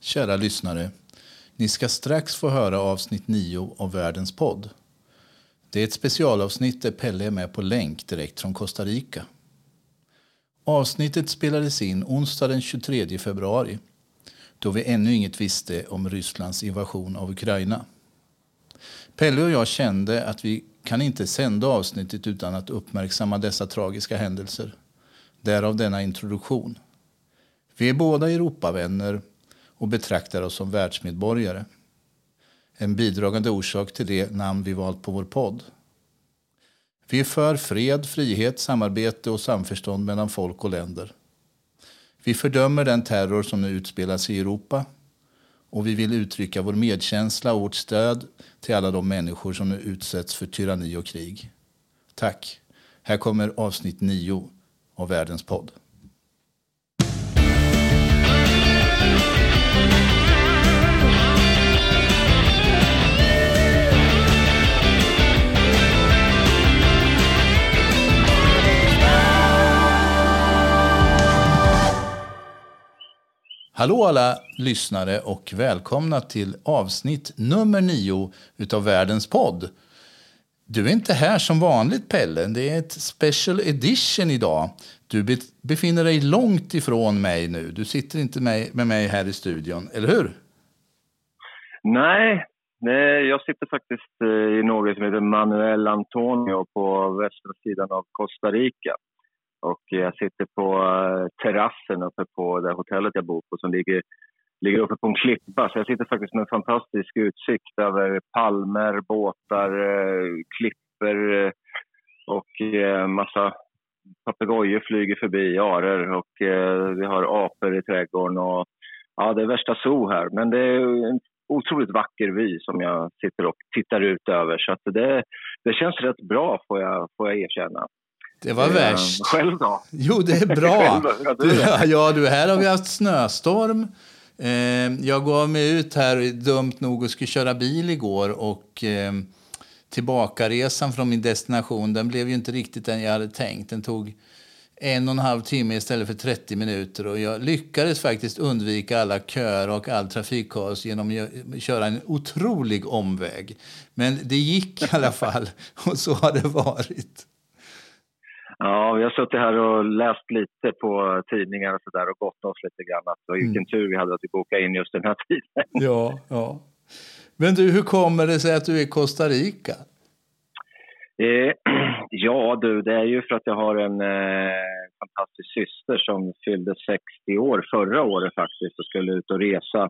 Kära lyssnare, ni ska strax få höra avsnitt 9 av Världens podd. Det är ett specialavsnitt där Pelle är med på länk direkt från Costa Rica. Avsnittet spelades in onsdag den 23 februari då vi ännu inget visste om Rysslands invasion av Ukraina. Pelle och jag kände att vi kan inte sända avsnittet utan att uppmärksamma dessa tragiska händelser. Därav denna introduktion. Vi är båda Europavänner och betraktar oss som världsmedborgare. En bidragande orsak till det namn vi valt på vår podd. Vi är för fred, frihet, samarbete och samförstånd mellan folk och länder. Vi fördömer den terror som nu utspelas i Europa och vi vill uttrycka vår medkänsla och vårt stöd till alla de människor som nu utsätts för tyranni och krig. Tack. Här kommer avsnitt 9 av Världens podd. Hallå alla lyssnare och välkomna till avsnitt nummer nio utav Världens podd. Du är inte här som vanligt Pelle, det är ett special edition idag. Du befinner dig långt ifrån mig nu, du sitter inte med mig här i studion, eller hur? Nej, nej jag sitter faktiskt eh, i något som heter Manuel Antonio på västra sidan av Costa Rica. Och jag sitter på eh, terrassen uppe på det hotellet jag bor på som ligger, ligger uppe på en klippa. Så jag sitter faktiskt med en fantastisk utsikt över palmer, båtar, eh, klippor eh, och massa papegojor flyger förbi, arer och vi har apor i trädgården. Och, ja, det är värsta zoo här, men det är en otroligt vacker vy som jag sitter och tittar ut över. Så att det, det känns rätt bra, får jag, får jag erkänna. Det var värst. Själv då? Jo, det är bra. du, ja, du, här har vi haft snöstorm. Eh, jag gav mig ut här dumt nog och skulle köra bil igår. Och eh, Tillbakaresan från min destination den blev ju inte riktigt den jag hade tänkt. Den tog en och en halv timme istället för 30 minuter. Och jag lyckades faktiskt undvika alla köer och all trafikkaos genom att köra en otrolig omväg. Men det gick i alla fall, och så har det varit. Ja, vi har suttit här och läst lite på tidningar och sådär och gått oss lite grann. Alltså, vilken mm. tur vi hade att vi bokade in just den här tiden. Ja, ja. Men du, hur kommer det sig att du är i Costa Rica? Eh, ja du, det är ju för att jag har en eh, fantastisk syster som fyllde 60 år förra året faktiskt och skulle ut och resa.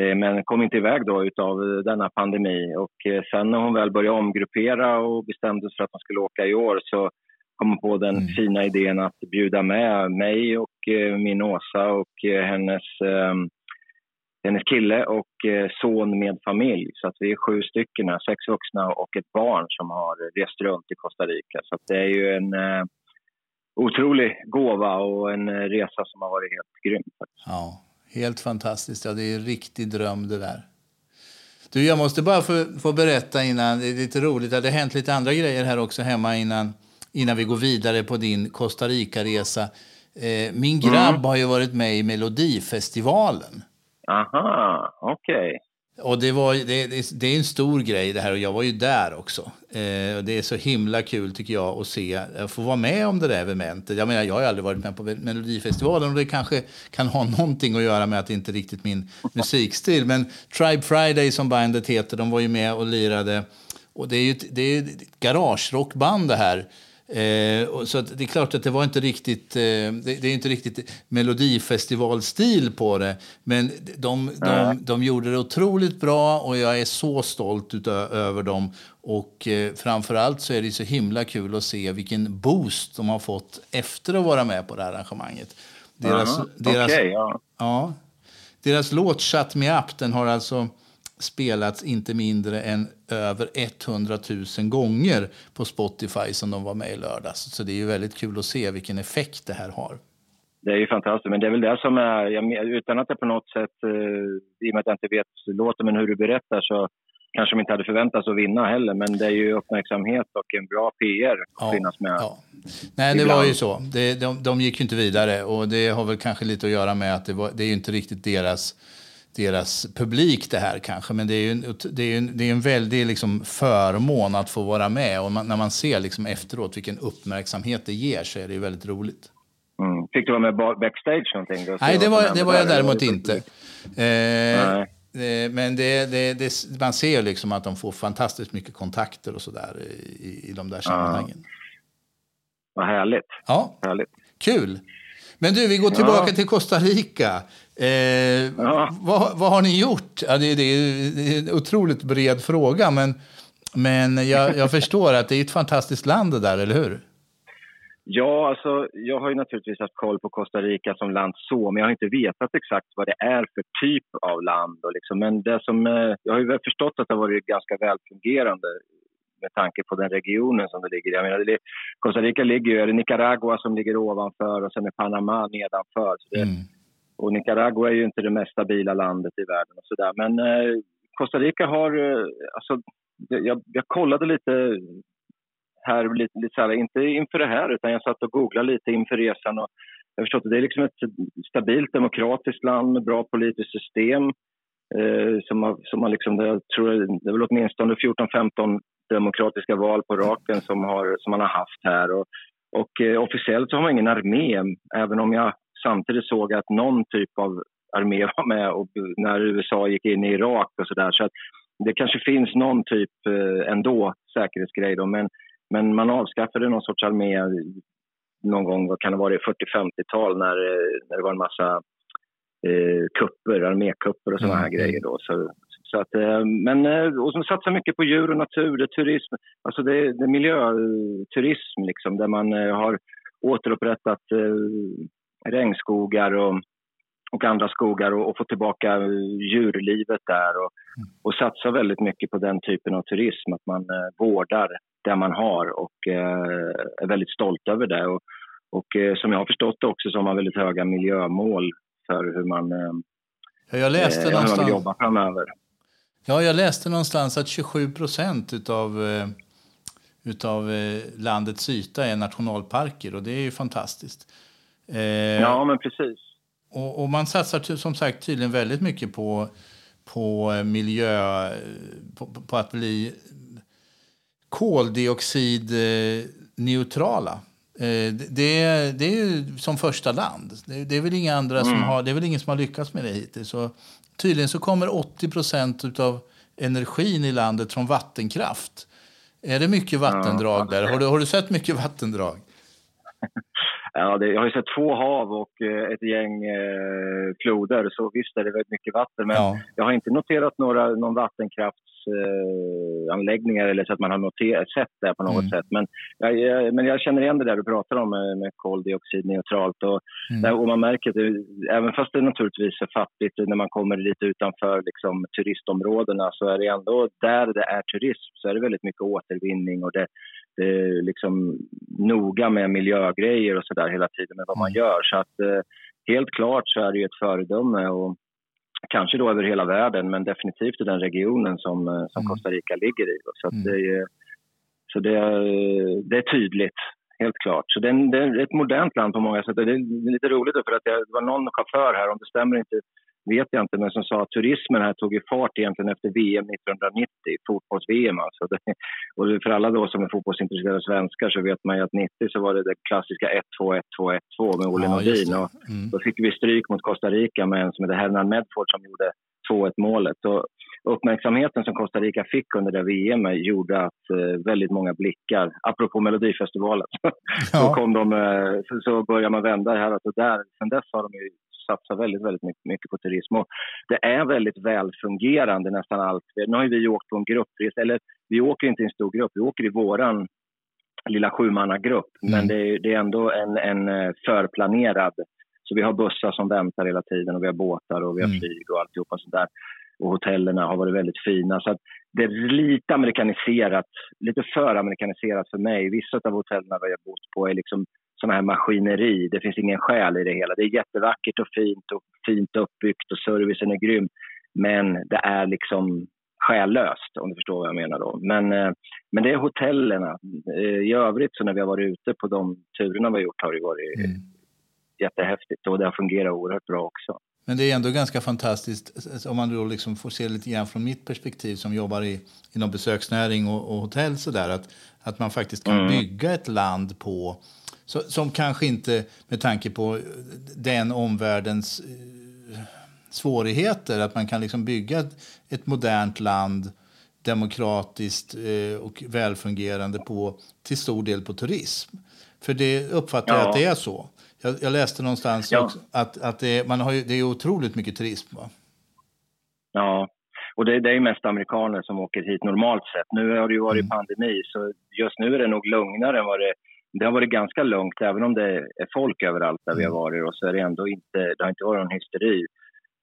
Eh, men kom inte iväg då utav denna pandemi och eh, sen när hon väl började omgruppera och bestämde sig för att hon skulle åka i år så komma på den mm. fina idén att bjuda med mig och eh, min Åsa och eh, hennes, eh, hennes kille och eh, son med familj. Så att vi är sju stycken, sex vuxna och ett barn som har rest runt i Costa Rica. Så det är ju en otrolig gåva och en resa som har varit helt grym. Ja, helt fantastiskt. Ja, det är en riktig dröm det där. Du, jag måste bara få, få berätta innan, det är lite roligt, det har hänt lite andra grejer här också hemma innan innan vi går vidare på din Costa Rica-resa. Eh, min grabb mm. har ju varit med i Melodifestivalen. Aha, okej. Okay. Och det, var, det, det, är en stor grej det här och jag var ju där också. Eh, och det är så himla kul tycker jag att se, att få vara med om det där eventet. Jag menar, jag har aldrig varit med på Melodifestivalen och det kanske kan ha någonting att göra med att det inte är riktigt min musikstil. Men Tribe Friday som bandet heter, de var ju med och lirade. Och det är ju ett, det är ett garagerockband det här. Eh, så det är klart att det var inte riktigt, eh, det, det, är inte riktigt melodifestivalstil på det. Men de, de, de, gjorde det otroligt bra och jag är så stolt utav, över dem. Och eh, framförallt så är det så himla kul att se vilken boost de har fått efter att vara med på det här arrangemanget. Deras, uh -huh. deras, okay, ja. ja. deras låt Shut Me Up den har alltså spelats inte mindre än över 100 000 gånger på Spotify som de var med i lördags. Så det är ju väldigt kul att se vilken effekt det här har. Det är ju fantastiskt, men det är väl det som är, utan att det på något sätt, eh, i och med att jag inte vet låten, men hur du berättar så kanske de inte hade förväntat sig att vinna heller, men det är ju uppmärksamhet och en bra PR att ja, finnas med. Ja. Nej, det var ju så. Det, de, de gick ju inte vidare och det har väl kanske lite att göra med att det, var, det är ju inte riktigt deras deras publik det här kanske. Men det är ju en, det är en, det är en väldig liksom förmån att få vara med. Och man, när man ser liksom efteråt vilken uppmärksamhet det ger så är det ju väldigt roligt. Mm. Fick du vara med backstage någonting? Nej, det var, det var jag däremot inte. Eh, eh, men det, det, det, man ser ju liksom att de får fantastiskt mycket kontakter och sådär i, i de där sammanhangen. Ja. Vad härligt. Ja, härligt. kul. Men du, vi går tillbaka ja. till Costa Rica. Eh, ja. vad, vad, har ni gjort? Ja, det, det, är en otroligt bred fråga, men, men jag, jag förstår att det är ett fantastiskt land det där, eller hur? Ja, alltså, jag har ju naturligtvis haft koll på Costa Rica som land så, men jag har inte vetat exakt vad det är för typ av land. Och liksom, men det som, eh, jag har ju förstått att det har varit ganska välfungerande med tanke på den regionen som det ligger i. Jag menar, det, Costa Rica ligger ju, är det Nicaragua som ligger ovanför och sen är Panama nedanför. Så det, mm. Och Nicaragua är ju inte det mest stabila landet i världen och sådär. Men eh, Costa Rica har, eh, alltså, jag, jag kollade lite här, lite, lite så här, inte inför det här utan jag satt och googlade lite inför resan och jag förstod att det är liksom ett stabilt demokratiskt land med bra politiskt system. Eh, som har, som har liksom, jag tror det är väl åtminstone 14-15 demokratiska val på raken som, har, som man har haft här. Och, och eh, officiellt så har man ingen armé, även om jag samtidigt såg att någon typ av armé var med och, när USA gick in i Irak och så där. Så att det kanske finns någon typ eh, ändå säkerhetsgrej då, men, men man avskaffade någon sorts armé någon gång, vad kan det vara, 40-50-tal när, eh, när det var en massa eh, kupper, armékupper och såna här mm. grejer då. Så, så att, eh, men, eh, och som satsar mycket på djur och natur, det turism, alltså det, det miljöturism liksom, där man eh, har återupprättat regnskogar och, och andra skogar och, och få tillbaka djurlivet där och, mm. och satsa väldigt mycket på den typen av turism, att man vårdar det man har och är väldigt stolt över det. Och, och som jag har förstått det också så har man väldigt höga miljömål för hur man, ja, jag läste eh, hur man vill jobba framöver. Ja, jag läste någonstans att 27 procent utav, eh, utav eh, landets yta är nationalparker och det är ju fantastiskt. Eh, ja, men precis. Och, och, man satsar som sagt tydligen väldigt mycket på, på miljö, på, på att bli koldioxidneutrala. Det, det är ju som första land. Det, det är väl inga andra mm. som har, det är väl ingen som har lyckats med det hittills. Så Tydligen så kommer 80 procent av energin i landet från vattenkraft. Är det mycket vattendrag ja. där? Har du, har du sett mycket vattendrag? Ja, det, jag har ju sett två hav och eh, ett gäng eh, floder, så visst är det väldigt mycket vatten. Men ja. jag har inte noterat några, någon vattenkraftsanläggningar eh, eller så att man har noter, sett det på något mm. sätt. Men jag, jag, men jag känner igen det där du pratar om med, med koldioxidneutralt. Och, mm. där, och man märker att det, även fast det naturligtvis är fattigt när man kommer lite utanför liksom, turistområdena så är det ändå där det är turism så är det väldigt mycket återvinning och det, eh, liksom noga med miljögrejer och sådär hela tiden med vad man mm. gör. Så att eh, helt klart så är det ett föredöme och kanske då över hela världen men definitivt i den regionen som, eh, som mm. Costa Rica ligger i. Så, mm. det, är, så det, det är tydligt helt klart. Så det är, det är, ett modernt land på många sätt. Det är lite roligt för att det var någon chaufför här, om det stämmer inte vet jag inte, men som sa att turismen här tog ju fart egentligen efter VM 1990, fotbolls-VM alltså. Det, och för alla då som är fotbollsintresserade svenskar så vet man ju att 90 så var det det klassiska 1-2, 1-2, 1-2 med Olle ja, Nordin. Och mm. Då fick vi stryk mot Costa Rica med en som heter Hernan Medford som gjorde 2-1 målet. Och uppmärksamheten som Costa Rica fick under det VM gjorde att eh, väldigt många blickar, apropå Melodifestivalen, ja. så, kom de, eh, så, började man vända här och där. Sen dess har de ju satsar väldigt, väldigt mycket, mycket på turism. Och det är väldigt välfungerande nästan allt. Nu har vi åkt på en gruppresa, eller vi åker inte i en stor grupp, vi åker i våran lilla sjumannagrupp. Mm. Men det är, det är ändå en, en eh, förplanerad så vi har bussar som väntar hela tiden och vi har båtar och vi har mm. flyg och alltihopa sånt där. Och hotellerna har varit väldigt fina. Så det är lite amerikaniserat, lite för amerikaniserat för mig. Vissa av hotellen vi har bott på är liksom sån här maskineri. Det finns ingen själ i det hela. Det är jättevackert och fint och fint uppbyggt och servicen är grym. Men det är liksom själlöst om du förstår vad jag menar då. Men, eh, men det är hotellerna. Eh, I övrigt så när vi har varit ute på de turerna vi har gjort har det varit mm. jättehäftigt och det har fungerat oerhört bra också. Men det är ändå ganska fantastiskt om man då liksom får se lite grann från mitt perspektiv som jobbar i, inom besöksnäring och, och hotell så där, att, att man faktiskt kan mm. bygga ett land på så, som kanske inte med tanke på den omvärldens eh, svårigheter, att man kan liksom bygga ett, modernt land demokratiskt eh, och välfungerande på, till stor del på turism. För det uppfattar ja. jag att det är så. Jag, jag läste någonstans ja. också att, att det, man har ju, det är otroligt mycket turism. Va? Ja, och det, det är mest amerikaner som åker hit normalt sett. Nu har det ju varit mm. pandemi, så just nu är det nog lugnare än vad det det har varit ganska lugnt, även om det är folk överallt där vi har mm. varit. Och så är det ändå inte, det har inte varit någon hysteri.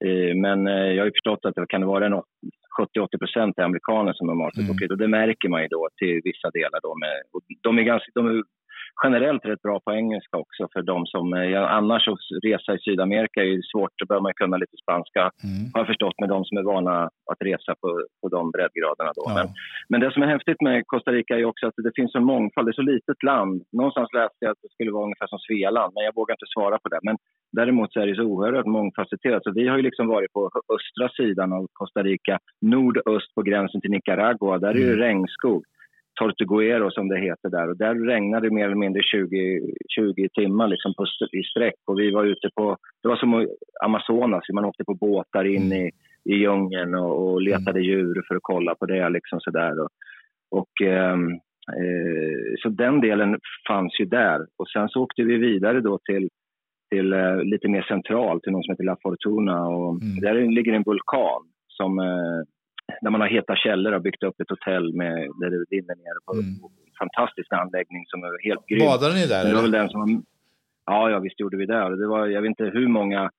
Eh, men eh, jag har ju förstått att det kan vara 70-80 procent amerikaner som mm. åker hit. Och det märker man ju då till vissa delar. Då med, de, är ganska, de är generellt rätt bra på engelska också för de som... Eh, ja, annars att resa i Sydamerika är ju svårt, då behöver man kunna lite spanska. Mm. Har jag förstått med de som är vana att resa på, på de breddgraderna. Då. Ja. Men, men det som är häftigt med Costa Rica är också att det finns en mångfald. Det är så litet land. Någonstans läste jag att det skulle vara ungefär som Svealand, men jag vågar inte svara på det. Men däremot så är det så oerhört mångfacetterat. Så vi har ju liksom varit på östra sidan av Costa Rica, nordöst på gränsen till Nicaragua. Där är det mm. regnskog. Tortuguero som det heter där. Och där regnade det mer eller mindre 20, 20 timmar liksom på, i sträck. Och vi var ute på, det var som Amazonas, man åkte på båtar in i, i djungeln och, och letade mm. djur för att kolla på det. Liksom sådär. Och, och eh, eh, så den delen fanns ju där. Och sen så åkte vi vidare då till, till eh, lite mer centralt, till någon som heter La Fortuna. Och mm. Där ligger en vulkan som eh, där man har heta källor och byggt upp ett hotell med, där det rinner ner på mm. en fantastisk anläggning som är helt grym. Badade ni där? Det var väl den som, ja, ja, visst gjorde vi det. det var, jag vet inte hur många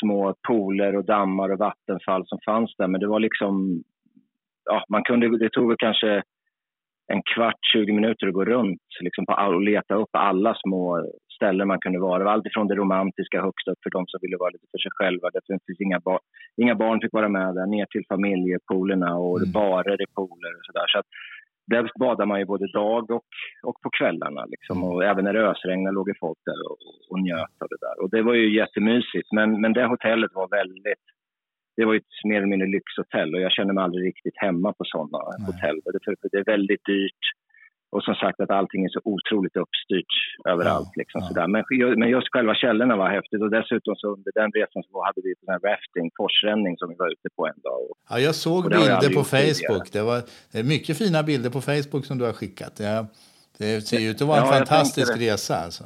små pooler och dammar och vattenfall som fanns där, men det var liksom, ja, man kunde, det tog väl kanske en kvart, 20 minuter att gå runt liksom på, och leta upp alla små ställen man kunde vara. Det var allt ifrån det romantiska högst upp för de som ville vara lite för sig själva. Det finns inga, bar inga barn fick vara med där, ner till familjepoolerna och mm. barer i pooler och sådär. Så där badar man ju både dag och, och på kvällarna. Liksom. Mm. Och även när det ösregnade låg folk där och, och njöt av det där. Och det var ju jättemysigt. Men, men det hotellet var väldigt det var ett mer eller mindre lyxhotell och jag känner mig aldrig riktigt hemma på sådana hotell. Det, det är väldigt dyrt och som sagt att allting är så otroligt uppstyrt överallt. Ja, liksom, ja. Sådär. Men, men just själva källorna var häftigt och dessutom så under den resan så hade vi en rafting, forsränning som vi var ute på en dag. Och, ja, jag såg bilder på Facebook. Det var det är mycket fina bilder på Facebook som du har skickat. Ja, det ser ut att vara en ja, fantastisk resa. Alltså.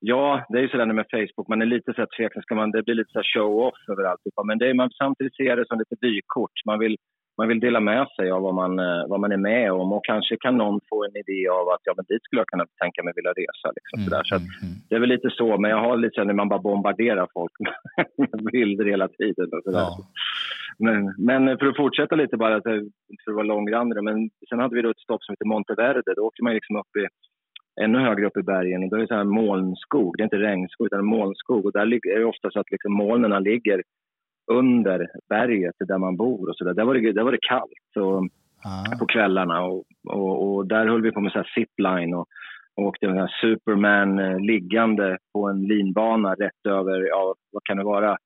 Ja, det är ju sådär med Facebook. Man är lite så tveksam. det blir lite så show-off överallt. Men det är, man samtidigt ser det som lite vykort. Man vill man vill dela med sig av vad man, eh, vad man är med om och kanske kan någon få en idé av att ja, men dit skulle jag kunna tänka mig vilja resa. Liksom, mm, så, mm, mm. Det är väl lite så, men jag har lite så när man bara bombarderar folk med bilder hela tiden. Och så ja. men, men för att fortsätta lite bara, för att vara långrandig, men sen hade vi då ett stopp som heter Monteverde. Då åker man liksom upp i ännu högre upp i bergen och då är det så här molnskog. Det är inte regnskog utan molnskog och där är det ofta så att liksom molnen ligger under berget där man bor och så där. Där var det, där var det kallt och, ah. på kvällarna och, och, och, där höll vi på med så här zipline och, och åkte med Superman eh, liggande på en linbana rätt över, ja vad kan det vara,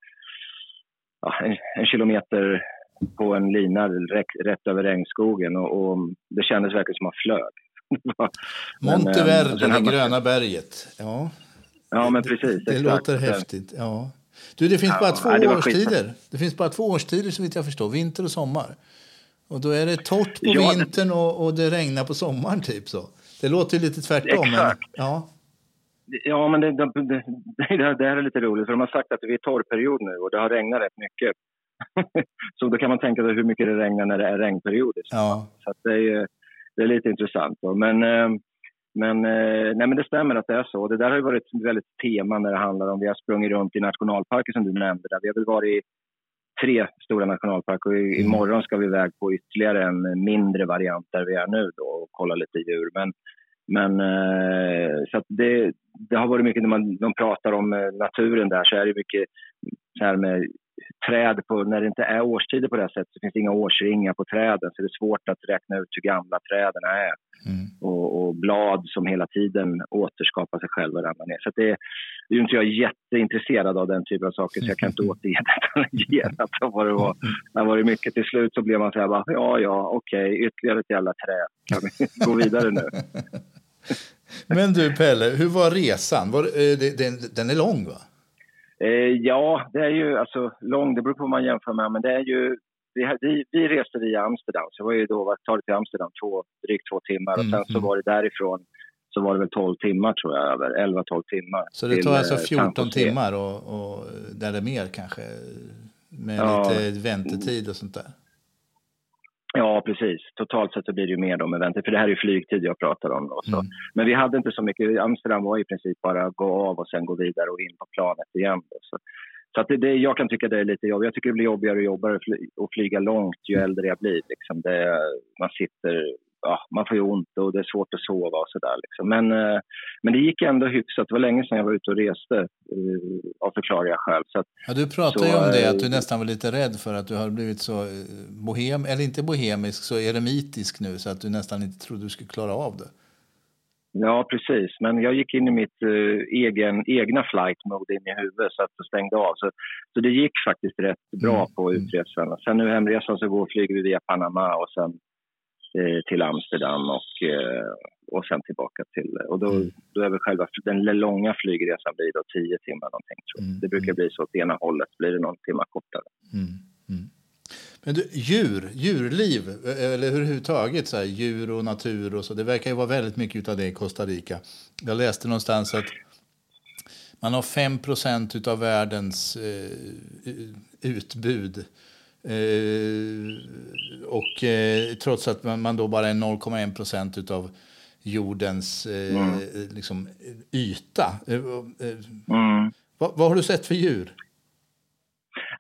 ja, en, en kilometer på en lina rätt, rätt över regnskogen och, och, det kändes verkligen som man flög. Monteverde, det gröna berget. Ja, ja men precis. Det, det låter häftigt. Ja. Du, det finns ja, bara två nej, årstider. Det finns bara två årstider så vitt jag förstår. Vinter och sommar. Och då är det torrt på ja, vintern och, och, det regnar på sommaren typ så. Det låter ju lite tvärtom. Exakt. Men, ja. Ja, men det, det, det, det, här är lite roligt för de har sagt att vi är i torrperiod nu och det har regnat rätt mycket. så då kan man tänka sig hur mycket det regnar när det är regnperiod. Ja. Så det, är, det är lite intressant. Men eh, men, eh, nej, men det stämmer att det är så. Det där har ju varit ett väldigt tema när det handlar om, vi har sprungit runt i nationalparker som du nämnde. Där. Vi har väl varit i tre stora nationalparker och mm. imorgon ska vi iväg på ytterligare en mindre variant där vi är nu då och kolla lite djur. Men, men eh, så det, det har varit mycket när man, de pratar om eh, naturen där så är det mycket så här med träd på, när det inte är årstider på det sättet så finns det inga årsringar på träden så det är svårt att räkna ut hur gamla träden är. Mm. Och, och, blad som hela tiden återskapar sig själva ramlar ner. Så det, det är inte jag jätteintresserad av den typen av saker så jag kan inte återge detaljerat vad det var. Det var mycket. Till slut så blev man så här bara, ja, ja, okej, okay, ytterligare ett jävla träd. Kan vi gå vidare nu? Men du Pelle, hur var resan? Var, eh, den, den är lång va? Eh, ja, det är ju alltså lång, det beror på vad man jämför med, men det är ju vi, vi, reste via Amsterdam, så det var ju då, vad tar det till Amsterdam? Två, drygt två timmar och sen så mm. var det därifrån så var det väl 12 timmar tror jag, över 11-12 timmar. Så det tar alltså 14 eh, timmar och, och där det är mer kanske? Med ja. lite väntetid och sånt där? Ja, precis. Totalt sett så blir det ju mer då med väntetid, för det här är flygtid jag pratar om. Då, mm. Men vi hade inte så mycket. Amsterdam var i princip bara gå av och sen gå vidare och in på planet igen. Då, så. Så att det, det, jag kan tycka det är lite jobbigt. Jag tycker det blir jobbigare och jobbigare att flyga långt ju äldre jag blir. Liksom det, man sitter ja, man får ju ont och det är svårt att sova och sådär. Liksom. Men, eh, men det gick ändå hyfsat. Det var länge sedan jag var ute och reste eh, av förklarliga skäl. Så att, ja, du pratade ju om det, att du eh, nästan var lite rädd för att du har blivit så bohem, eller inte bohemisk, så eremitisk nu så att du nästan inte trodde du skulle klara av det. Ja, precis. Men jag gick in i mitt uh, egen, egna flight mode in i huvudet så att jag stängde av. Så, så det gick faktiskt rätt bra mm. på mm. utresan. Sen nu hemresan så går, flyger vi via Panama och sen Eh, till Amsterdam och, eh, och sen tillbaka till... Och då, mm. då är väl själva den långa flygresan blir då tio timmar någonting. Tror mm. Det brukar mm. bli så åt ena hållet blir det någon timme kortare. Mm. Mm. Men du, djur, djurliv, eller överhuvudtaget så här, djur och natur och så, det verkar ju vara väldigt mycket av det i Costa Rica. Jag läste någonstans att man har 5% av världens eh, utbud Eh, och eh, trots att man, då bara är 0,1 procent av jordens eh, mm. liksom, yta. Mm. Vad, vad, har du sett för djur?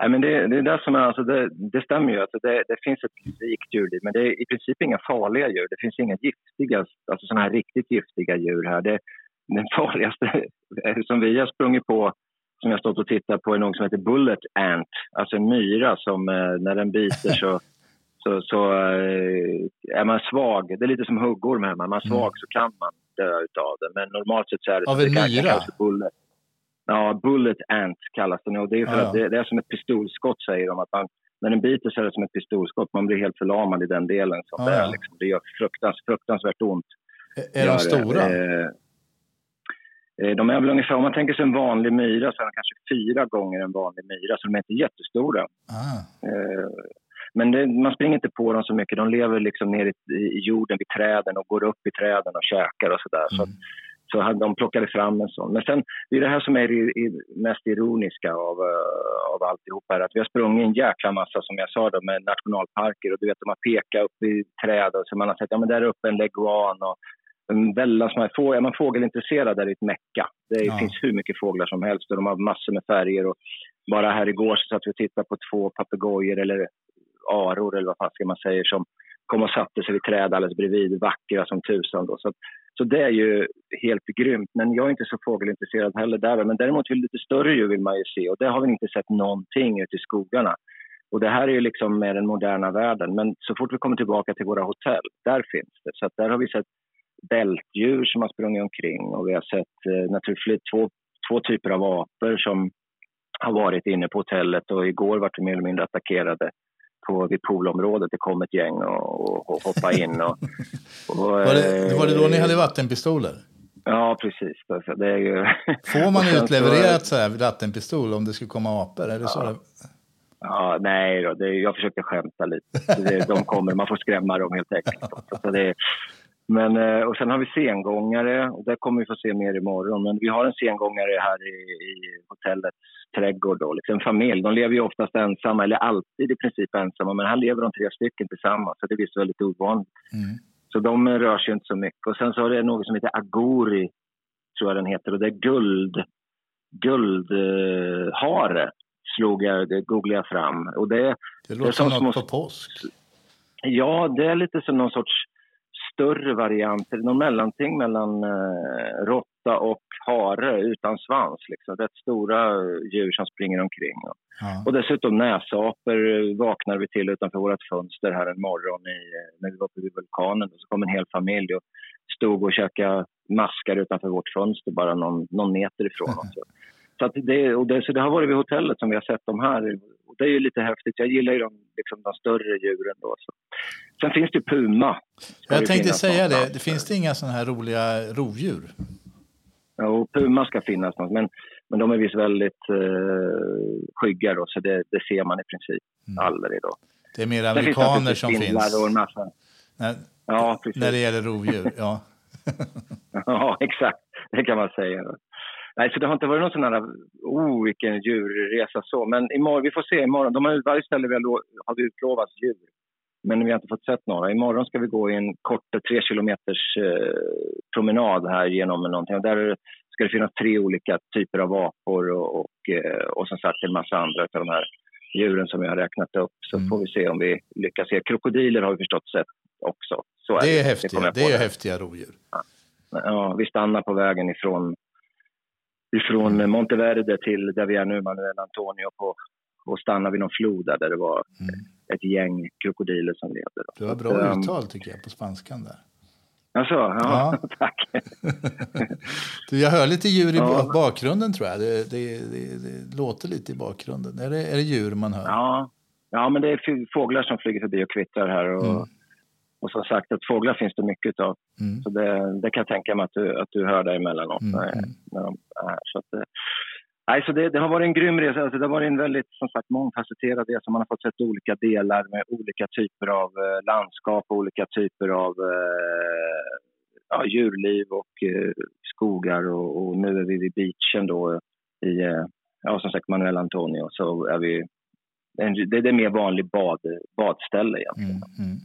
Nej, men det, det är det som är, alltså det, det stämmer ju. Alltså det, det finns ett rikt djurliv, men det är i princip inga farliga djur. Det finns inga giftiga, alltså såna här riktigt giftiga djur här. Det, den farligaste som vi har sprungit på som jag stått och tittat på är något som heter Bullet Ant, alltså en myra som eh, när den biter så, så, så eh, är man svag. Det är lite som huggorm hemma, är man svag mm. så kan man dö av det. Men normalt sett så är det... Av en myra? Bullet. Ja, Bullet Ant kallas den och det är för ja. att det, det, är som ett pistolskott säger de. Att man, när den biter så är det som ett pistolskott, man blir helt förlamad i den delen som ja. det är. Liksom. Det gör fruktans, fruktansvärt ont. Är, de stora? Eh, de är väl ungefär, om man tänker sig en vanlig myra så är de kanske fyra gånger en vanlig myra, så de är inte jättestora. Ah. Eh, men det, man springer inte på dem så mycket. De lever liksom ner i, i, jorden vid träden och går upp i träden och käkar och sådär. Mm. Så, så de plockade fram en sån. Men sen, det är det här som är det mest ironiska av, uh, av alltihop här. Att vi har sprungit en jäkla massa, som jag sa, då, med nationalparker och du vet, de har pekat upp i träd och så man har sett, ja men där uppe en leguan och en väldans massa Är man fågelintresserad är det ett mecka. Det ja. finns hur mycket fåglar som helst och de har massor med färger. Och bara här igår så satt vi och tittade på två papegojor eller aror eller vad fan ska man säga som kom och satte sig vid träd alldeles bredvid, vackra som tusan. Då. Så, så det är ju helt grymt. Men jag är inte så fågelintresserad heller där. Men däremot vill lite större djur vill man ju se och det har vi inte sett någonting ute i skogarna. Och det här är ju liksom med den moderna världen. Men så fort vi kommer tillbaka till våra hotell, där finns det. Så där har vi sett bältdjur som har sprungit omkring och vi har sett eh, naturligtvis två, två typer av apor som har varit inne på hotellet och igår var de mer eller mindre attackerade på, vid poolområdet. Det kom ett gäng och, och, och hoppade in. Och, och, var, det, var det då ni hade vattenpistoler? Ja, precis. Alltså, det är ju... Får man utlevererat så här vattenpistol om det skulle komma apor? Är det ja. så? Ja, nej då, det, jag försökte skämta lite. Det, de kommer, man får skrämma dem helt enkelt. Så det, men, eh, och sen har vi sengångare och där kommer vi få se mer imorgon. Men vi har en sengångare här i, i hotellets trädgård. Då. Liksom en familj. De lever ju oftast ensamma, eller alltid i princip ensamma. Men här lever de tre stycken tillsammans, så det är väldigt ovanligt. Mm. Så de rör sig inte så mycket. Och sen så har det något som heter agori, tror jag den heter. Och det är guld, guldhare, eh, slog jag, det googlade jag fram. Och det, det låter det som något små, på påsk. Ja, det är lite som någon sorts större varianter, någon mellanting mellan eh, råtta och hare utan svans. Liksom. Rätt stora djur som springer omkring. Ja. Och dessutom näsapor vaknade vi till utanför vårt fönster här en morgon i, när vi var på vulkanen. Så kom en hel familj och stod och käkade maskar utanför vårt fönster bara någon, någon meter ifrån oss. Så, att det, och det, så det har varit vid hotellet som vi har sett de här. Det är ju lite häftigt. Jag gillar ju de, liksom, de större djuren. Då, så. Sen finns det puma. Jag tänkte säga det. Det finns det inga sådana här roliga rovdjur? Ja, puma ska finnas men, men de är visst väldigt eh, skygga då, så det, det, ser man i princip mm. aldrig då. Det är mer amerikaner som finns? Och en massa. När, ja, precis. när det gäller rovdjur, ja. ja, exakt. Det kan man säga. Nej, så det har inte varit någon sån här, oh vilken djurresa så. Men imorgon, vi får se imorgon. De har, varje ställe vi har, har utlovats djur. Men vi har inte fått sett några. Imorgon ska vi gå i en kort tre kilometers eh, promenad här genom någonting. Och där ska det finnas tre olika typer av apor och, och, eh, och som sagt en massa andra av de här djuren som jag har räknat upp. Så mm. får vi se om vi lyckas se. Krokodiler har vi förstått sett också. Så det är, det. häftiga, det, det är häftiga rovdjur. Ja. ja. vi stannar på vägen ifrån, ifrån Monteverde till där vi är nu, Manuel Antonio, på, och stannar vid någon flod där, där det var mm. ett gäng krokodiler som levde. Du har bra um, uttal tycker jag på spanskan där. Alltså, ja, ja. tack. du, jag hör lite djur i ja. bakgrunden tror jag. Det, det, det, det, låter lite i bakgrunden. Är det, är det djur man hör? Ja. ja, men det är fåglar som flyger förbi och kvittrar här. Och, mm. Och som sagt, att fåglar finns det mycket av. Mm. Så det, det kan jag tänka mig att du, att du hör där emellanåt mm. när, mm. när de är här. Så att, Nej, så det, det, har varit en grym resa. Alltså det har varit en väldigt som sagt, mångfacetterad resa. Man har fått sett olika delar med olika typer av eh, landskap och olika typer av eh, ja, djurliv och eh, skogar. Och, och, nu är vi vid beachen då i, eh, ja, som sagt, Manuel Antonio. Så är vi, det, det är mer vanlig bad, badställe egentligen. Mm, mm.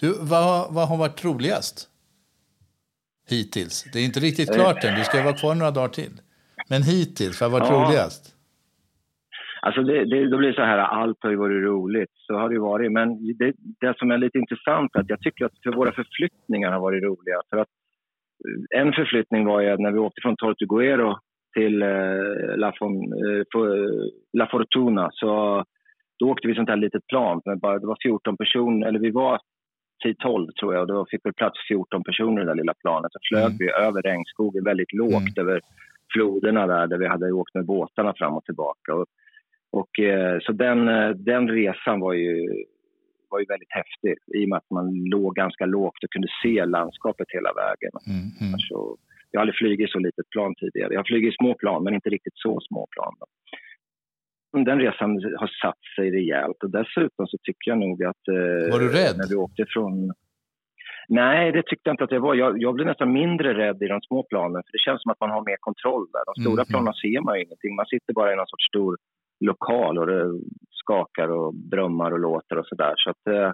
Du, vad, vad har varit roligast hittills? Det är inte riktigt klart än. Du ska vara kvar några dagar till. Men hittills, vad har varit ja. roligast? Alltså det, det, då blir så här, allt har ju varit roligt. Så har det varit. Men det, det som är lite intressant är att jag tycker att för våra förflyttningar har varit roliga. För att eh, en förflyttning var ju när vi åkte från Tortuguero till eh, La, Fon, eh, La, Fortuna. Så då åkte vi sånt här litet plan. Men bara, det var 14 personer, eller vi var 10-12 tror jag. Och då fick vi plats 14 personer i det där lilla planet. Så flög mm. vi över regnskogen väldigt lågt mm. över floderna där, där vi hade åkt med båtarna fram och tillbaka. Och, och eh, så den, eh, den resan var ju, var ju väldigt häftig i och med att man låg ganska lågt och kunde se landskapet hela vägen. Mm, mm. Alltså, jag har aldrig flugit så litet plan tidigare. Jag har flugit små plan, men inte riktigt så små plan. Då. Den resan har satt sig rejält och dessutom så tycker jag nog att... Eh, var du rädd? När vi åkte från... Nej, det tyckte jag inte att jag var. Jag, jag blev nästan mindre rädd i de små planen för det känns som att man har mer kontroll där. De stora mm. planen ser man ju ingenting. Man sitter bara i någon sorts stor lokal och det skakar och drömmar och låter och sådär. Så, att, eh,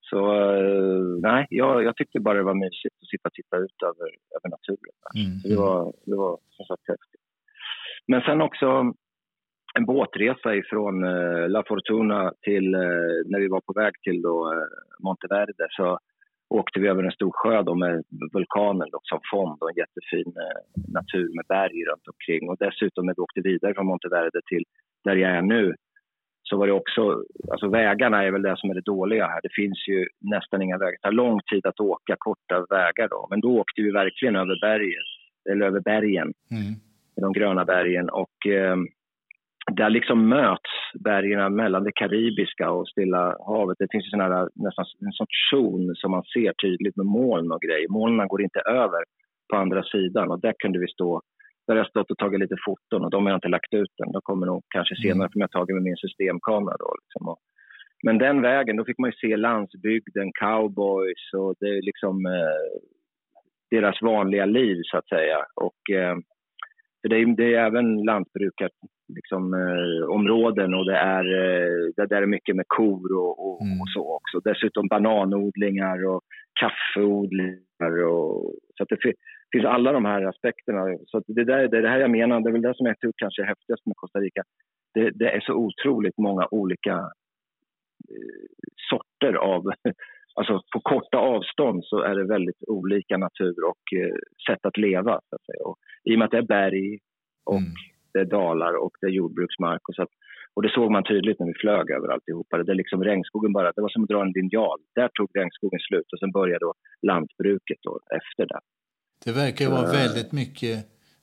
så eh, nej, jag, jag, tyckte bara det var mysigt att sitta och titta ut över, över naturen. Mm. Det var, det var som sagt häftigt. Men sen också en båtresa ifrån eh, La Fortuna till när vi var på väg till då, Monteverde. Så åkte vi över en stor sjö då med vulkanen då, som fond och en jättefin eh, natur med berg runt omkring. Och dessutom när vi åkte vidare från Monteverde till där jag är nu så var det också, alltså vägarna är väl det som är det dåliga här. Det finns ju nästan inga vägar. Det tar lång tid att åka korta vägar då. Men då åkte vi verkligen över berget, eller över bergen, mm. de gröna bergen. Och eh, där liksom möts bergen mellan det karibiska och Stilla havet. Det finns en, här, nästan en sorts zon som man ser tydligt med moln och grejer. Molnen går inte över på andra sidan och där kunde vi stå. Där har jag stått och tagit lite foton och de har jag inte lagt ut än. De kommer nog kanske senare mm. för jag har tagit med min systemkamera då. Liksom. Men den vägen, då fick man ju se landsbygden, cowboys och det är liksom eh, deras vanliga liv så att säga. Och eh, för det är, det är även lantbrukar, liksom, eh, områden och det är, eh, det, där är mycket med kor och, och, mm. och, så också. Dessutom bananodlingar och kaffeodlingar. Och, så att det finns alla de här aspekterna. Så det, där, det är det här jag menar, det är väl det som jag tror kanske är häftigast med Costa Rica. Det, det är så otroligt många olika eh, sorter av alltså på korta avstånd så är det väldigt olika natur och eh, sätt att leva. Så att säga. Och I och med att det är berg och mm. Det är dalar och det är jordbruksmark. Och, så att, och det såg man tydligt när vi flög över alltihopa. Det, är liksom regnskogen bara, det var som att dra en linjal. Där tog regnskogen slut och sen började då lantbruket då efter det. Det verkar vara väldigt mycket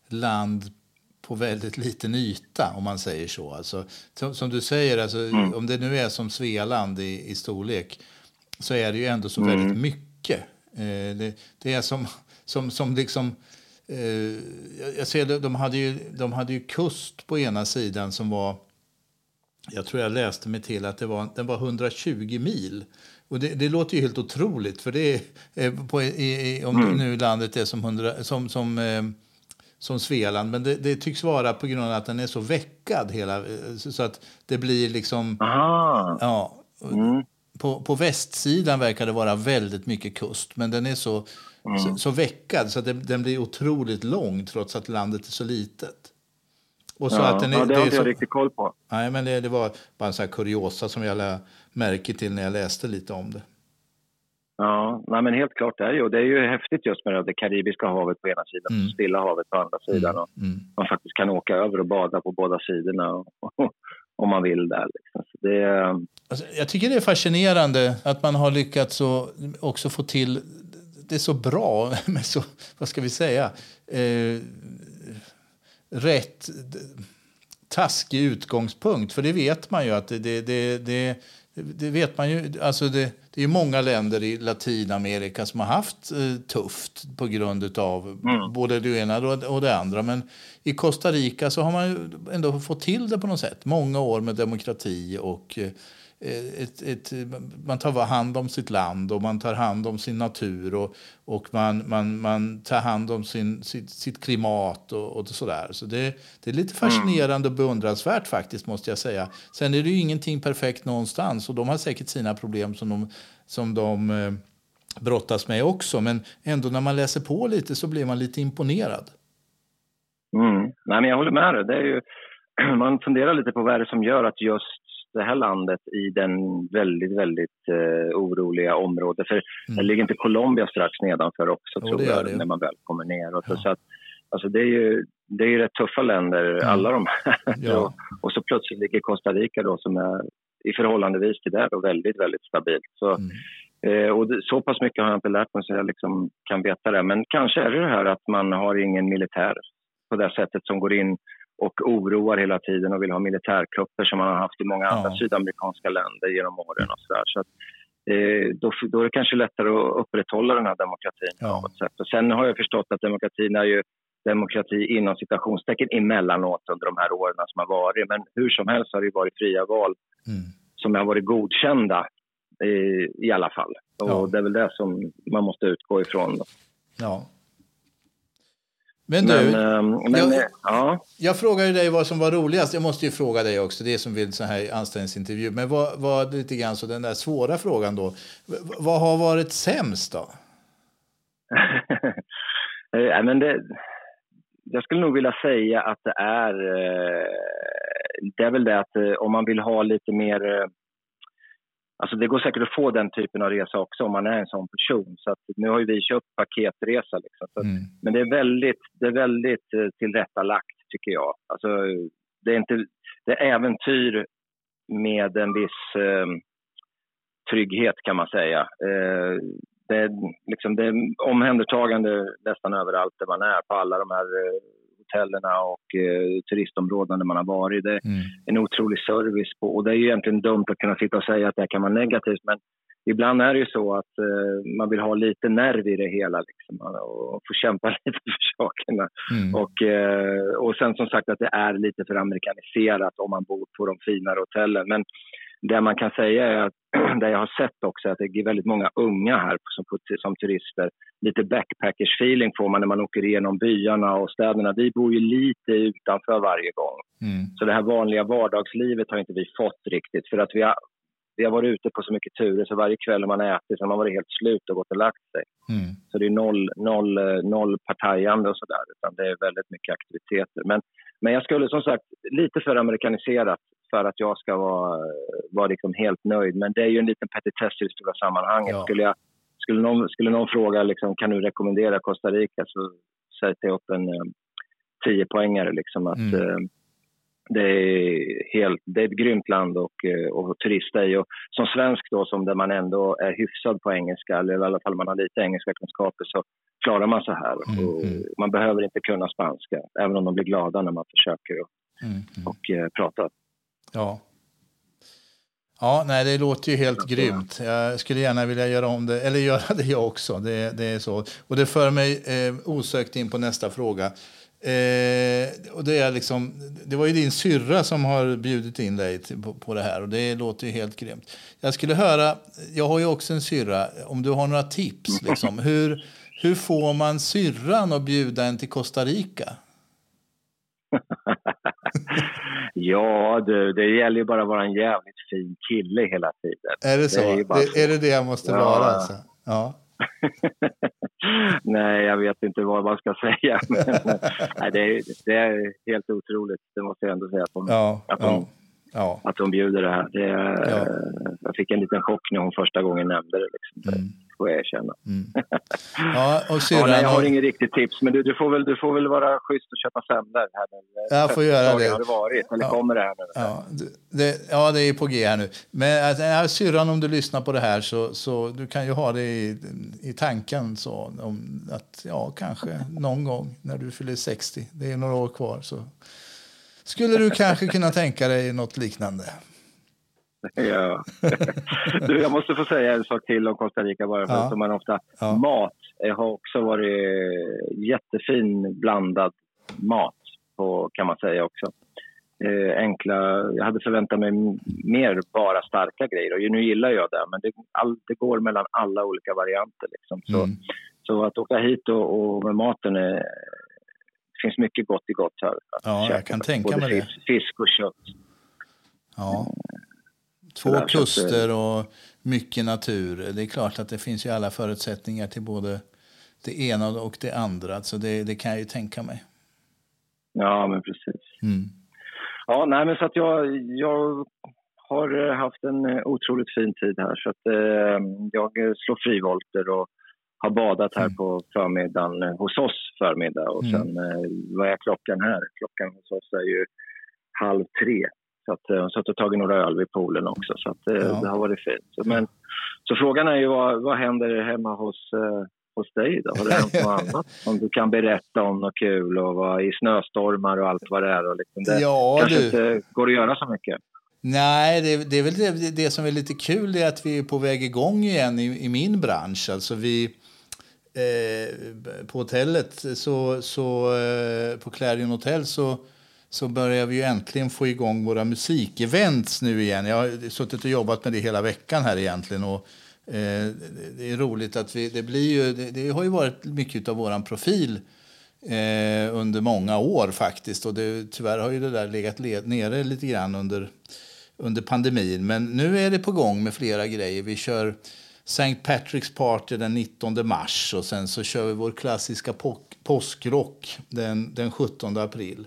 land på väldigt liten yta, om man säger så. Alltså, som, som du säger, alltså, mm. om det nu är som Svealand i, i storlek så är det ju ändå så mm. väldigt mycket. Eh, det, det, är som, som, som liksom... Eh, jag ser, de, hade ju, de hade ju kust på ena sidan som var... Jag tror jag läste mig till att det var, den var 120 mil. Och det, det låter ju helt otroligt, för det är, på, i, i, om mm. nu landet är som, 100, som, som eh, som Svealand. Men det, det, tycks vara på grund av att den är så veckad hela, så att det blir liksom... Aha. Ja, mm. på, på västsidan verkar det vara väldigt mycket kust, men den är så, mm. så, så, veckad så att den, den, blir otroligt lång trots att landet är så litet. Och så ja, att den är, ja, det har inte jag riktigt koll på. Nej, men det, det var bara en sån här kuriosa som jag lade märke till när jag läste lite om det. Ja, nej men helt klart det är ju. Det är ju häftigt just med det Karibiska havet på ena sidan mm. och Stilla havet på andra sidan. Och mm. Man faktiskt kan åka över och bada på båda sidorna och, och, om man vill där. Liksom. Det, alltså, jag tycker det är fascinerande att man har lyckats också få till är så bra med så, vad ska vi säga, eh, rätt taskig utgångspunkt. För det vet man ju att det, det, det, det det vet man ju. Alltså det, det är många länder i Latinamerika som har haft eh, tufft på grund av mm. både det ena och det andra. Men i Costa Rica så har man ju ändå fått till det på något sätt. Många år med demokrati och Eh, ett, ett, man tar hand om sitt land och man tar hand om sin natur och, och man, man, man tar hand om sin, sitt, sitt klimat och, och sådär. Så det, det är lite fascinerande och beundransvärt faktiskt måste jag säga. Sen är det ju ingenting perfekt någonstans och de har säkert sina problem som de, som de eh, brottas med också. Men ändå när man läser på lite så blir man lite imponerad. Mm. Nej, men jag håller med dig. Det är ju, man funderar lite på vad är det som gör att just det här landet i den väldigt, väldigt eh, oroliga området. För mm. det ligger inte Colombia strax nedanför också, jo, tror jag, när man väl kommer ner. Ja. Så att, alltså det är ju det är ju rätt tuffa länder, mm. alla de här. Ja. och, och, så plötsligt ligger Costa Rica då, som är i förhållandevis till det då, väldigt, väldigt stabilt. Så, mm. eh, och det, så pass mycket har jag inte lärt mig så jag liksom kan veta det. Men kanske är det det här att man har ingen militär på det sättet som går in och oroar hela tiden och vill ha militärkupper som man har haft i många ja. andra sydamerikanska länder genom åren. Och så. Så att, eh, då, då, är det kanske lättare att upprätthålla den här demokratin ja. på något sätt. Och sen har jag förstått att demokratin är ju demokrati inom citationstecken emellanåt under de här åren som har varit. Men hur som helst har det varit fria val mm. som har varit godkända eh, i alla fall. Och ja. det är väl det som man måste utgå ifrån. Då. Ja. Men du, men, ehm, men, jag, eh, ja. jag frågade dig vad som var roligast. Jag måste ju fråga dig också, det är som vill så här anställningsintervju. Men vad, vad lite grann så den där svåra frågan då. Vad har varit sämst då? ja, men det, jag skulle nog vilja säga att det är, eh, det är väl det att eh, om man vill ha lite mer Alltså det går säkert att få den typen av resa också om man är en sån person. Så nu har vi köpt paketresa. Liksom. Så mm. Men det är väldigt, det är väldigt eh, tillrättalagt, tycker jag. Alltså, det, är inte, det är äventyr med en viss eh, trygghet, kan man säga. Eh, det, är, liksom, det är omhändertagande nästan överallt där man är, på alla de här eh, hotellerna och eh, turistområdena där man har varit. Det är mm. en otrolig service. På, och det är ju egentligen dumt att kunna sitta och säga att det kan vara negativt men ibland är det ju så att eh, man vill ha lite nerv i det hela liksom, och få kämpa lite för sakerna. Mm. Och, eh, och sen som sagt att det är lite för amerikaniserat om man bor på de finare hotellen. Men det man kan säga är att det jag har sett också att det är väldigt många unga här som, som turister. Lite backpackers-feeling får man när man åker igenom byarna och städerna. Vi bor ju lite utanför varje gång. Mm. Så det här vanliga vardagslivet har inte vi fått riktigt. För att vi har, vi har varit ute på så mycket turer så varje kväll man ätit så har man varit helt slut och gått och lagt sig. Mm. Så det är noll, noll, noll partajande och sådär utan det är väldigt mycket aktiviteter. Men Men jag skulle som sagt, lite för amerikaniserat för att jag ska vara, vara liksom helt nöjd. Men det är ju en liten petitess i det stora sammanhanget. Ja. Skulle, jag, skulle, någon, skulle någon fråga liksom, kan du rekommendera Costa Rica så sätter jag upp en eh, tio poängare liksom att mm. Eh, det är, helt, det är ett grymt land att och turista i. Och som svensk då, som där man ändå är hyfsad på engelska, eller i alla fall man har lite engelska kunskaper, så klarar man så här. Mm. Och mm. man behöver inte kunna spanska, även om de blir glada när man försöker och, mm. mm. och eh, prata. Ja. Ja, nej, det låter ju helt grymt. Jag skulle gärna vilja göra om det, eller göra det jag också. Det, det är så. Och det för mig eh, osökt in på nästa fråga. Eh, och det, är liksom, det var ju din syrra som har bjudit in dig till, på, på, det här och det låter ju helt grymt. Jag skulle höra, jag har ju också en syrra, om du har några tips. Liksom, hur, hur får man syrran att bjuda en till Costa Rica? ja, du, det gäller ju bara att vara en jävligt fin kille hela tiden. Är det så? Det är, det, så. är, det det jag måste ja. vara? Alltså? Ja. nej, jag vet inte vad man ska säga. Men, nej, det, är, det är helt otroligt, det måste jag ändå säga. Att de, ja, att de, ja. Att de bjuder det här. Det, ja. Jag fick en liten chock när hon första gången nämnde det. Liksom. Mm får jag erkänna. Mm. Ja, och syrran, ja, jag har inget riktigt tips, men du, du, får väl, du får väl vara schysst och köpa semlor. Jag får göra det. har det varit, eller ja. kommer det här nu? Ja det, ja, det är på G här nu. Men äh, syrran, om du lyssnar på det här så, så du kan ju ha det i, i tanken så om att ja, kanske någon gång när du fyller 60, det är några år kvar, så skulle du kanske kunna tänka dig något liknande. Ja. Du, jag måste få säga en sak till om Costa Rica bara för ja. att man ofta... Ja. Mat har också varit jättefin blandad mat på, kan man säga också. Eh, enkla, jag hade förväntat mig mer bara starka grejer och nu gillar jag det men det, all, det går mellan alla olika varianter liksom. Så, mm. så att åka hit och, och med maten är, finns mycket gott i gott här. Ja, jag kan tänka mig det. Fisk och kött. Ja. Två kuster och mycket natur. Det är klart att det finns ju alla förutsättningar till både det ena och det andra. Så det, det kan jag ju tänka mig. Ja, men precis. Mm. Ja, nej, men så att jag, jag har eh, haft en eh, otroligt fin tid här. Så att, eh, jag slår frivolter och har badat här mm. på förmiddagen eh, hos oss förmiddag. Och mm. sen eh, vad är klockan här? Klockan hos oss är ju halv tre. Så att, eh, satt och tagit några öl vid poolen också, så att, eh, ja. det har varit fint. Så, men, så frågan är ju vad, vad händer hemma hos, eh, hos dig då? Har det hänt något annat? Om du kan berätta om något kul och vad, i snöstormar och allt vad det är. Och liksom det ja, kanske du. inte går att göra så mycket. Nej, det, det är väl det, det, som är lite kul är att vi är på väg igång igen i, i min bransch. Alltså vi, eh, på hotellet, så, så, eh, på Clarion Hotel, så så börjar vi ju äntligen få igång våra musikevents nu igen. Jag har suttit och jobbat med det hela veckan här egentligen. Och, eh, det är roligt att vi, det blir ju, det, det har ju varit mycket av våran profil eh, under många år faktiskt. Och det, tyvärr har ju det där legat led, nere lite grann under, under pandemin. Men nu är det på gång med flera grejer. Vi kör St. Patrick's Party den 19 mars och sen så kör vi vår klassiska påskrock den, den 17 april.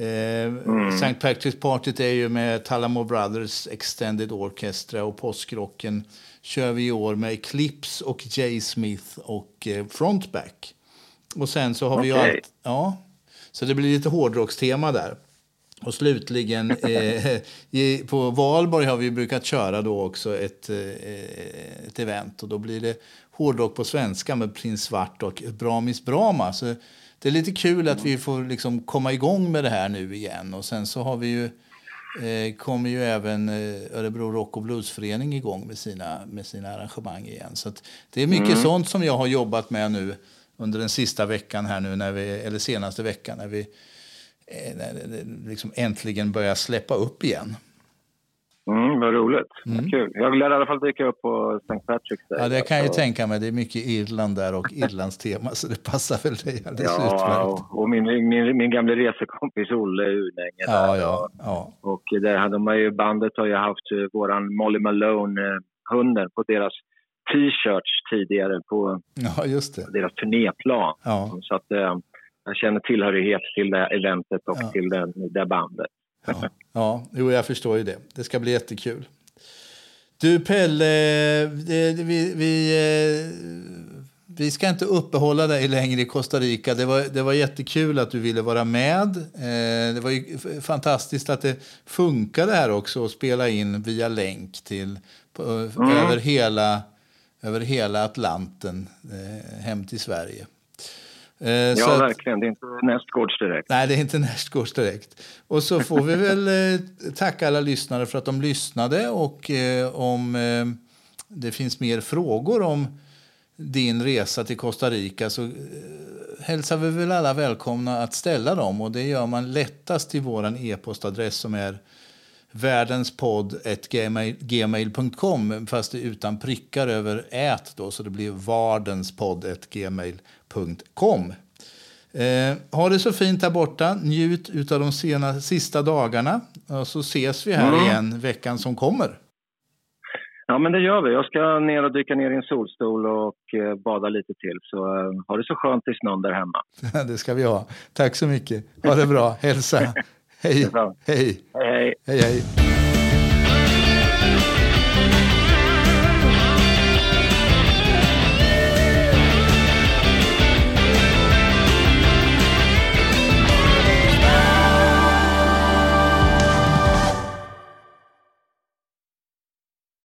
Eh, mm. St. Patrick's Party är ju med Talamo Brothers Extended Orchestra och påskrocken kör vi i år med Eclipse och Jay Smith och eh, Frontback. Och sen så har okay. vi allt... Ja, så det blir lite hårdrockstema där. Och slutligen, eh, på Valborg har vi brukat köra då också ett, eh, ett event. Och då blir det hårdrock på svenska med Prins Svart och Bramis Brama. Så det är lite kul att vi får liksom komma igång med det här nu igen. Och sen så har vi ju, eh, kommer ju även eh, Örebro Rock och Bluesförening igång med sina, med sina arrangemang igen. Så det är mycket mm. sånt som jag har jobbat med nu under den sista veckan här nu, när vi, eller senaste veckan, när vi eh, när liksom äntligen börjar släppa upp igen. Mm, vad roligt. Mm. Kul. Jag vill i alla fall dyka upp på St. Patrick's Day. Ja, det kan jag ju tänka mig. Det är mycket Irland där och Irlands tema, så det passar väl dig alldeles ja, utmärkt. och min, min, min gamla resekompis Olle Unänge. Ja, ja, ja. Och där hade man ju, bandet har ju haft eh, våran Molly Malone-hunden på deras t-shirts tidigare på, ja, deras turnéplan. Ja. Så att, eh, jag känner tillhörighet till det eventet och ja. till det, det bandet. Ja, ja, jo, jag förstår ju det. Det ska bli jättekul. Du Pelle, vi, vi, eh, vi ska inte uppehålla dig längre i Costa Rica. Det var, det var jättekul att du ville vara med. Eh, det var fantastiskt att det funkade här också att spela in via länk till, mm. över, hela, över hela Atlanten eh, hem till Sverige. Eh, ja, att, verkligen. Det är inte nästgårds direkt. Nej, det är inte nästgårds direkt. Och så får vi väl eh, tacka alla lyssnare för att de lyssnade. Och eh, om eh, det finns mer frågor om din resa till Costa Rica så eh, hälsar vi väl alla välkomna att ställa dem. Och det gör man lättast till vår e-postadress som är värdenspodd.gmail.com fast utan prickar över ät då så det blir vardenspodd.gmail.com. Eh, ha det så fint där borta. Njut av de sena, sista dagarna. Och så ses vi här mm. igen veckan som kommer. Ja, men det gör vi. Jag ska ner och dyka ner i en solstol och eh, bada lite till. Så eh, ha det så skönt i snön där hemma. det ska vi ha. Tack så mycket. Ha det bra. Hälsa. hej. Hej. Hej, hej. hej.